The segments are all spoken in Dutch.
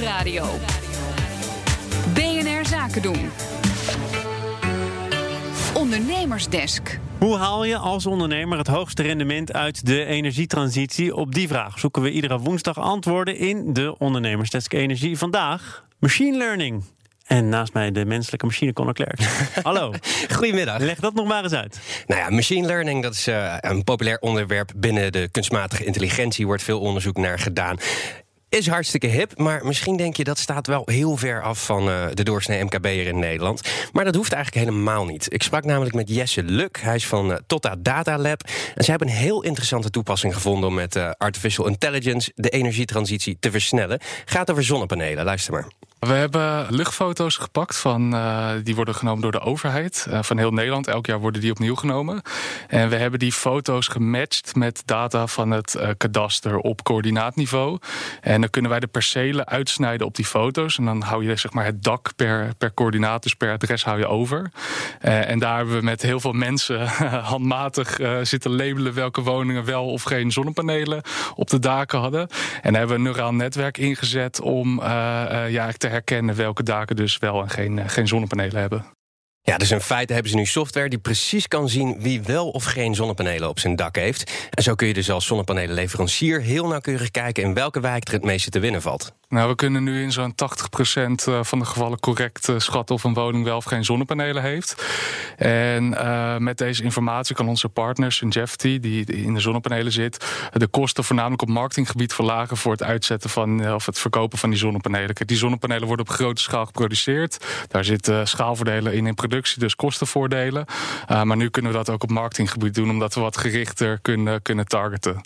Nieuwsradio. BNR Zaken doen. Ondernemersdesk. Hoe haal je als ondernemer het hoogste rendement uit de energietransitie? Op die vraag zoeken we iedere woensdag antwoorden in de Ondernemersdesk Energie. Vandaag machine learning. En naast mij de menselijke machine Conor Klerk. Hallo. Goedemiddag. Leg dat nog maar eens uit. Nou ja, machine learning dat is uh, een populair onderwerp binnen de kunstmatige intelligentie. Wordt veel onderzoek naar gedaan. Is hartstikke hip, maar misschien denk je dat staat wel heel ver af van uh, de doorsnee MKB'er in Nederland. Maar dat hoeft eigenlijk helemaal niet. Ik sprak namelijk met Jesse Luk, hij is van uh, Totta Data Lab. En ze hebben een heel interessante toepassing gevonden om met uh, artificial intelligence de energietransitie te versnellen. Gaat over zonnepanelen, luister maar. We hebben luchtfoto's gepakt van, uh, die worden genomen door de overheid uh, van heel Nederland. Elk jaar worden die opnieuw genomen. En we hebben die foto's gematcht met data van het uh, kadaster op coördinaatniveau. En dan kunnen wij de percelen uitsnijden op die foto's. En dan hou je zeg maar, het dak per, per coördinaat, dus per adres hou je over. en daar hebben we met heel veel mensen handmatig zitten labelen welke woningen wel of geen zonnepanelen op de daken hadden. En hebben we een neuraal netwerk ingezet om ja, herkennen welke daken dus wel en geen, geen zonnepanelen hebben. Ja, dus in feite hebben ze nu software die precies kan zien wie wel of geen zonnepanelen op zijn dak heeft. En zo kun je dus als zonnepanelenleverancier heel nauwkeurig kijken in welke wijk er het meeste te winnen valt. Nou, we kunnen nu in zo'n 80% van de gevallen correct schatten of een woning wel of geen zonnepanelen heeft. En uh, met deze informatie kan onze partner Singevity, die in de zonnepanelen zit, de kosten voornamelijk op marketinggebied verlagen voor het uitzetten van of het verkopen van die zonnepanelen. Die zonnepanelen worden op grote schaal geproduceerd. Daar zitten schaalvoordelen in in productie, dus kostenvoordelen. Uh, maar nu kunnen we dat ook op marketinggebied doen, omdat we wat gerichter kunnen, kunnen targeten.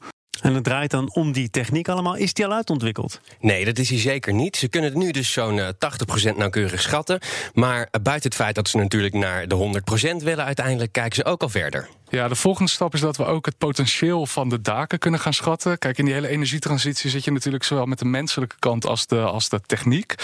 En het draait dan om die techniek allemaal. Is die al uitontwikkeld? Nee, dat is hij zeker niet. Ze kunnen het nu dus zo'n uh, 80% nauwkeurig schatten. Maar buiten het feit dat ze natuurlijk naar de 100% willen uiteindelijk... kijken ze ook al verder. Ja, de volgende stap is dat we ook het potentieel van de daken kunnen gaan schatten. Kijk, in die hele energietransitie zit je natuurlijk zowel met de menselijke kant als de, als de techniek.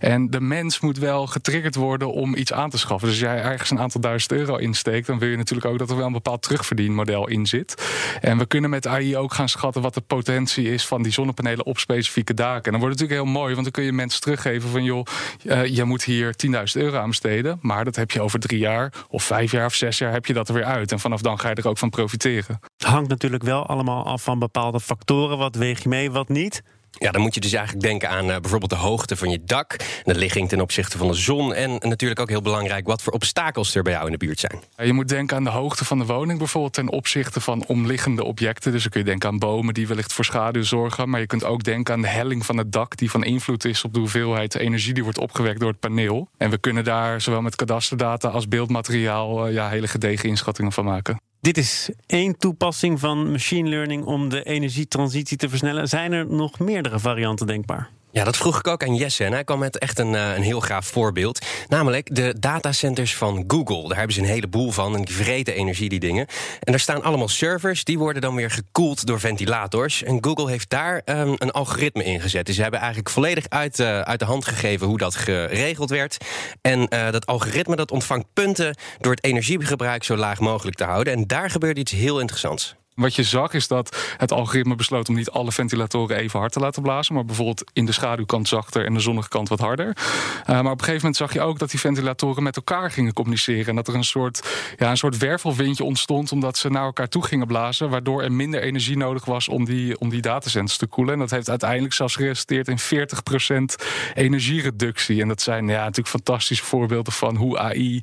En de mens moet wel getriggerd worden om iets aan te schaffen. Dus als jij ergens een aantal duizend euro insteekt, dan wil je natuurlijk ook dat er wel een bepaald terugverdienmodel in zit. En we kunnen met AI ook gaan schatten wat de potentie is van die zonnepanelen op specifieke daken. En dan wordt het natuurlijk heel mooi, want dan kun je mensen teruggeven van joh, uh, je moet hier 10.000 euro aan besteden. Maar dat heb je over drie jaar of vijf jaar of zes jaar heb je dat er weer uit. En vanaf dan ga je er ook van profiteren. Het hangt natuurlijk wel allemaal af van bepaalde factoren. Wat weeg je mee, wat niet? Ja, dan moet je dus eigenlijk denken aan uh, bijvoorbeeld de hoogte van je dak, de ligging ten opzichte van de zon en natuurlijk ook heel belangrijk wat voor obstakels er bij jou in de buurt zijn. Je moet denken aan de hoogte van de woning bijvoorbeeld ten opzichte van omliggende objecten. Dus dan kun je denken aan bomen die wellicht voor schaduw zorgen, maar je kunt ook denken aan de helling van het dak die van invloed is op de hoeveelheid energie die wordt opgewekt door het paneel. En we kunnen daar zowel met kadasterdata als beeldmateriaal uh, ja, hele gedegen inschattingen van maken. Dit is één toepassing van machine learning om de energietransitie te versnellen. Zijn er nog meerdere varianten denkbaar? Ja, dat vroeg ik ook aan Jesse. En hij kwam met echt een, een heel gaaf voorbeeld. Namelijk de datacenters van Google. Daar hebben ze een heleboel van. En die vreten energie, die dingen. En daar staan allemaal servers. Die worden dan weer gekoeld door ventilators. En Google heeft daar um, een algoritme in gezet. Dus ze hebben eigenlijk volledig uit, uh, uit de hand gegeven hoe dat geregeld werd. En uh, dat algoritme dat ontvangt punten door het energiegebruik zo laag mogelijk te houden. En daar gebeurt iets heel interessants. Wat je zag is dat het algoritme besloot om niet alle ventilatoren even hard te laten blazen. Maar bijvoorbeeld in de schaduwkant zachter en de zonnige kant wat harder. Uh, maar op een gegeven moment zag je ook dat die ventilatoren met elkaar gingen communiceren. En dat er een soort, ja, een soort wervelwindje ontstond omdat ze naar elkaar toe gingen blazen. Waardoor er minder energie nodig was om die, om die datacenters te koelen. En dat heeft uiteindelijk zelfs geresulteerd in 40% energiereductie. En dat zijn ja, natuurlijk fantastische voorbeelden van hoe AI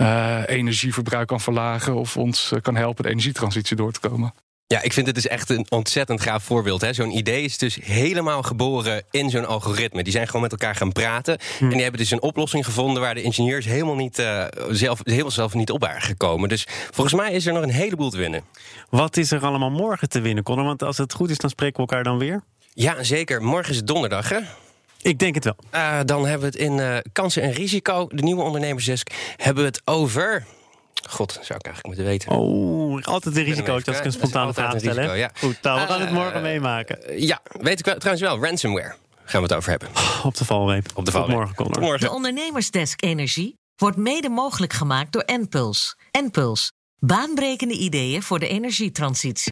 uh, energieverbruik kan verlagen. Of ons kan helpen de energietransitie door te komen. Ja, ik vind het dus echt een ontzettend gaaf voorbeeld. Zo'n idee is dus helemaal geboren in zo'n algoritme. Die zijn gewoon met elkaar gaan praten. Hm. En die hebben dus een oplossing gevonden waar de ingenieurs helemaal niet uh, zelf, helemaal zelf niet op waren gekomen. Dus volgens mij is er nog een heleboel te winnen. Wat is er allemaal morgen te winnen, Conor? Want als het goed is, dan spreken we elkaar dan weer. Ja, zeker. Morgen is het donderdag, hè? Ik denk het wel. Uh, dan hebben we het in uh, kansen en risico, de nieuwe ondernemersdesk, hebben we het over. God, zou ik eigenlijk moeten weten. Oh, altijd een risico als ik een spontane vraag stel. Ja. Goed, nou, we gaan het morgen uh, meemaken. Uh, ja, weet ik wel, trouwens wel, ransomware gaan we het over hebben. Op de valreep. Op de valreep. morgen, Connor. Morgen. De Ondernemersdesk Energie wordt mede mogelijk gemaakt door Enpuls. Enpuls, baanbrekende ideeën voor de energietransitie.